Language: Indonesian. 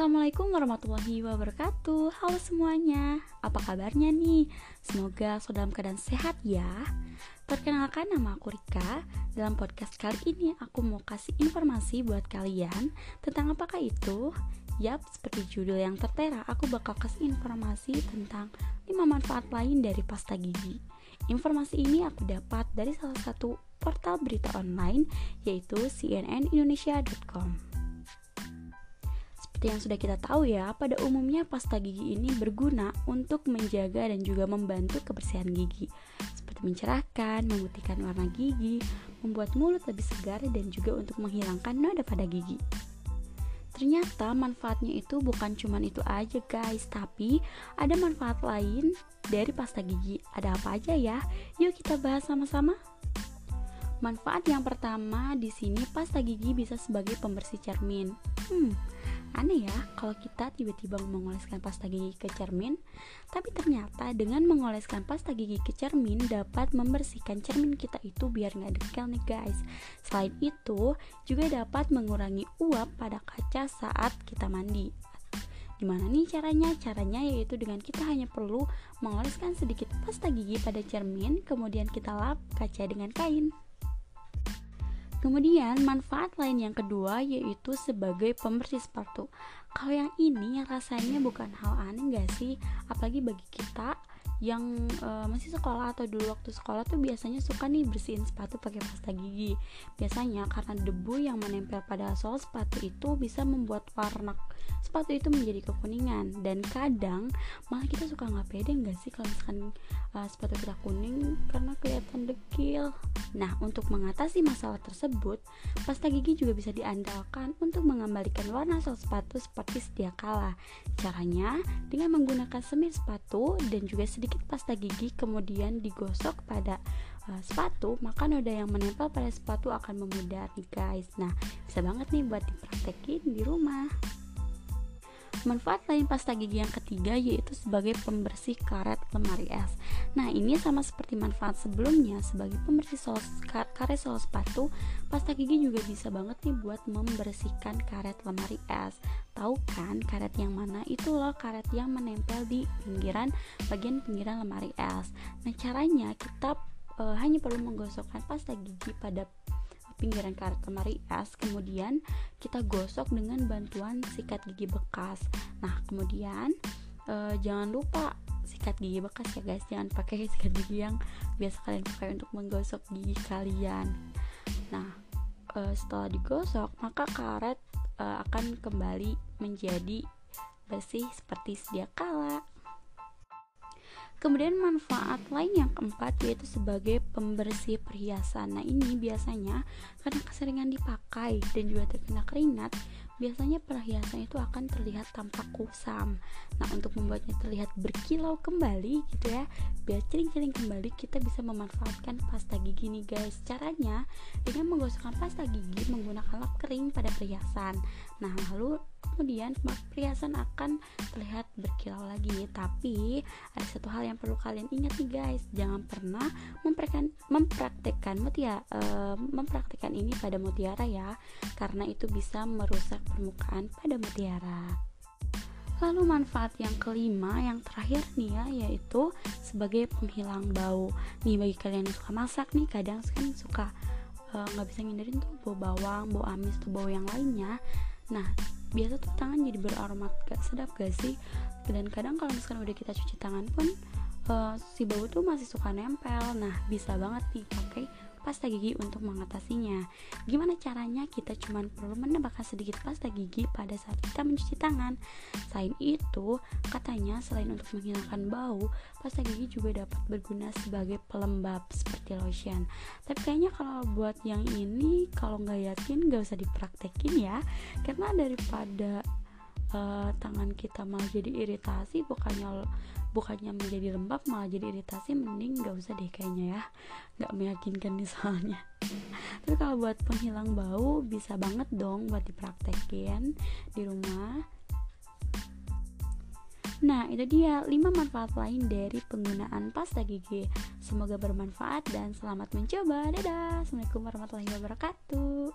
Assalamualaikum warahmatullahi wabarakatuh. Halo semuanya. Apa kabarnya nih? Semoga sudah dalam keadaan sehat ya. Perkenalkan nama aku Rika. Dalam podcast kali ini aku mau kasih informasi buat kalian Tentang apakah itu? Yap, seperti judul yang tertera Aku bakal kasih informasi tentang 5 manfaat lain dari pasta gigi. Informasi ini aku dapat dari salah satu portal berita online Yaitu cnnindonesia.com seperti yang sudah kita tahu ya, pada umumnya pasta gigi ini berguna untuk menjaga dan juga membantu kebersihan gigi Seperti mencerahkan, memutihkan warna gigi, membuat mulut lebih segar dan juga untuk menghilangkan noda pada gigi Ternyata manfaatnya itu bukan cuma itu aja guys, tapi ada manfaat lain dari pasta gigi. Ada apa aja ya? Yuk kita bahas sama-sama. Manfaat yang pertama di sini pasta gigi bisa sebagai pembersih cermin. Hmm, Aneh ya kalau kita tiba-tiba mengoleskan pasta gigi ke cermin, tapi ternyata dengan mengoleskan pasta gigi ke cermin dapat membersihkan cermin kita itu biar nggak dekel nih guys. Selain itu, juga dapat mengurangi uap pada kaca saat kita mandi. Gimana nih caranya? Caranya yaitu dengan kita hanya perlu mengoleskan sedikit pasta gigi pada cermin, kemudian kita lap kaca dengan kain. Kemudian manfaat lain yang kedua yaitu sebagai pembersih sepatu. Kalau yang ini rasanya bukan hal aneh gak sih? Apalagi bagi kita yang uh, masih sekolah atau dulu waktu sekolah tuh biasanya suka nih bersihin sepatu pakai pasta gigi. Biasanya karena debu yang menempel pada sol sepatu itu bisa membuat warna sepatu itu menjadi kekuningan dan kadang malah kita suka nggak pede nggak sih kalau misalkan uh, sepatu kita kuning karena kelihatan dekil. Nah untuk mengatasi masalah tersebut, pasta gigi juga bisa diandalkan untuk mengembalikan warna sol sepatu seperti sedia kala. Caranya dengan menggunakan semir sepatu dan juga sedikit sedikit pasta gigi kemudian digosok pada uh, sepatu maka noda yang menempel pada sepatu akan memudar nih guys. Nah bisa banget nih buat dipraktekin di rumah Manfaat lain pasta gigi yang ketiga yaitu sebagai pembersih karet lemari es. Nah, ini sama seperti manfaat sebelumnya sebagai pembersih sol, karet sol sepatu, pasta gigi juga bisa banget nih buat membersihkan karet lemari es. Tahu kan karet yang mana? Itu loh karet yang menempel di pinggiran bagian pinggiran lemari es. Nah, caranya kita e, hanya perlu menggosokkan pasta gigi pada pinggiran karet lemari es kemudian kita gosok dengan bantuan sikat gigi bekas. Nah kemudian e, jangan lupa sikat gigi bekas ya guys. Jangan pakai sikat gigi yang biasa kalian pakai untuk menggosok gigi kalian. Nah e, setelah digosok maka karet e, akan kembali menjadi bersih seperti sedia kala Kemudian manfaat lain yang keempat yaitu sebagai pembersih perhiasan. Nah, ini biasanya karena keseringan dipakai dan juga terkena keringat, biasanya perhiasan itu akan terlihat tampak kusam. Nah, untuk membuatnya terlihat berkilau kembali gitu ya, biar cering-cering kembali kita bisa memanfaatkan pasta gigi nih guys. Caranya dengan menggosokkan pasta gigi menggunakan lap kering pada perhiasan. Nah, lalu kemudian perhiasan akan terlihat berkilau lagi tapi ada satu hal yang perlu kalian ingat nih guys jangan pernah mempraktekkan mempraktekkan mutiara uh, mempraktekkan ini pada mutiara ya karena itu bisa merusak permukaan pada mutiara Lalu manfaat yang kelima, yang terakhir nih ya, yaitu sebagai penghilang bau. Nih bagi kalian yang suka masak nih, kadang kan suka eh, nggak uh, bisa ngindarin tuh bau bawang, bau amis, tuh bau yang lainnya. Nah, biasa tuh tangan jadi beraromat gak sedap gak sih dan kadang kalau misalkan udah kita cuci tangan pun uh, si bau tuh masih suka nempel nah bisa banget nih pakai pasta gigi untuk mengatasinya. Gimana caranya? Kita cuma perlu menambahkan sedikit pasta gigi pada saat kita mencuci tangan. Selain itu, katanya selain untuk menghilangkan bau, pasta gigi juga dapat berguna sebagai pelembab seperti lotion. Tapi kayaknya kalau buat yang ini, kalau nggak yakin nggak usah dipraktekin ya, karena daripada uh, tangan kita malah jadi iritasi bukannya bukannya menjadi lembab malah jadi iritasi mending gak usah deh kayaknya ya nggak meyakinkan nih soalnya tapi kalau buat penghilang bau bisa banget dong buat dipraktekin di rumah Nah, itu dia 5 manfaat lain dari penggunaan pasta gigi. Semoga bermanfaat dan selamat mencoba. Dadah. Assalamualaikum warahmatullahi wabarakatuh.